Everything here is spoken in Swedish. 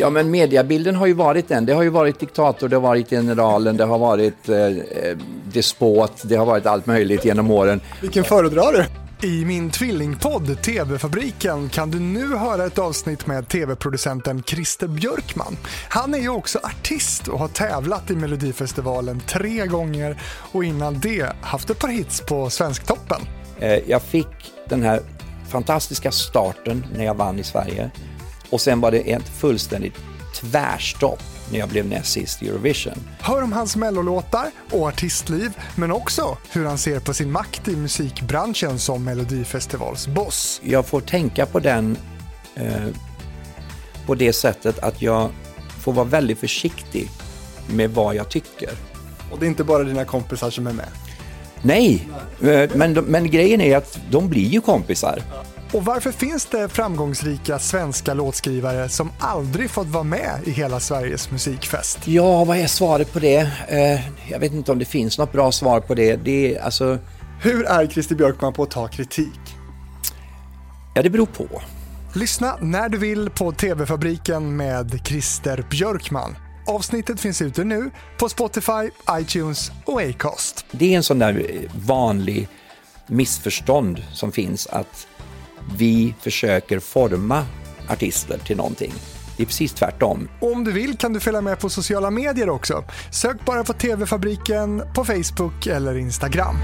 Ja, men mediebilden har ju varit den. Det har ju varit diktator, det har varit generalen, det har varit eh, despot, det har varit allt möjligt genom åren. Vilken föredrar du? I min tvillingpodd TV-fabriken kan du nu höra ett avsnitt med TV-producenten Christer Björkman. Han är ju också artist och har tävlat i Melodifestivalen tre gånger och innan det haft ett par hits på Svensktoppen. Eh, jag fick den här fantastiska starten när jag vann i Sverige och sen var det ett fullständigt tvärstopp när jag blev näst sist i Eurovision. Hör om hans mellolåtar och artistliv, men också hur han ser på sin makt i musikbranschen som Melodifestivalsboss. Jag får tänka på den eh, på det sättet att jag får vara väldigt försiktig med vad jag tycker. Och det är inte bara dina kompisar som är med? Nej, eh, men, men grejen är att de blir ju kompisar. Och varför finns det framgångsrika svenska låtskrivare som aldrig fått vara med i Hela Sveriges musikfest? Ja, vad är svaret på det? Eh, jag vet inte om det finns något bra svar på det. det är, alltså... Hur är Christer Björkman på att ta kritik? Ja, det beror på. Lyssna när du vill på TV-fabriken med Christer Björkman. Avsnittet finns ute nu på Spotify, iTunes och Acast. Det är en sån där vanlig missförstånd som finns att vi försöker forma artister till någonting. Det är precis tvärtom. Om du vill kan du följa med på sociala medier också. Sök bara på TV-fabriken på Facebook eller Instagram.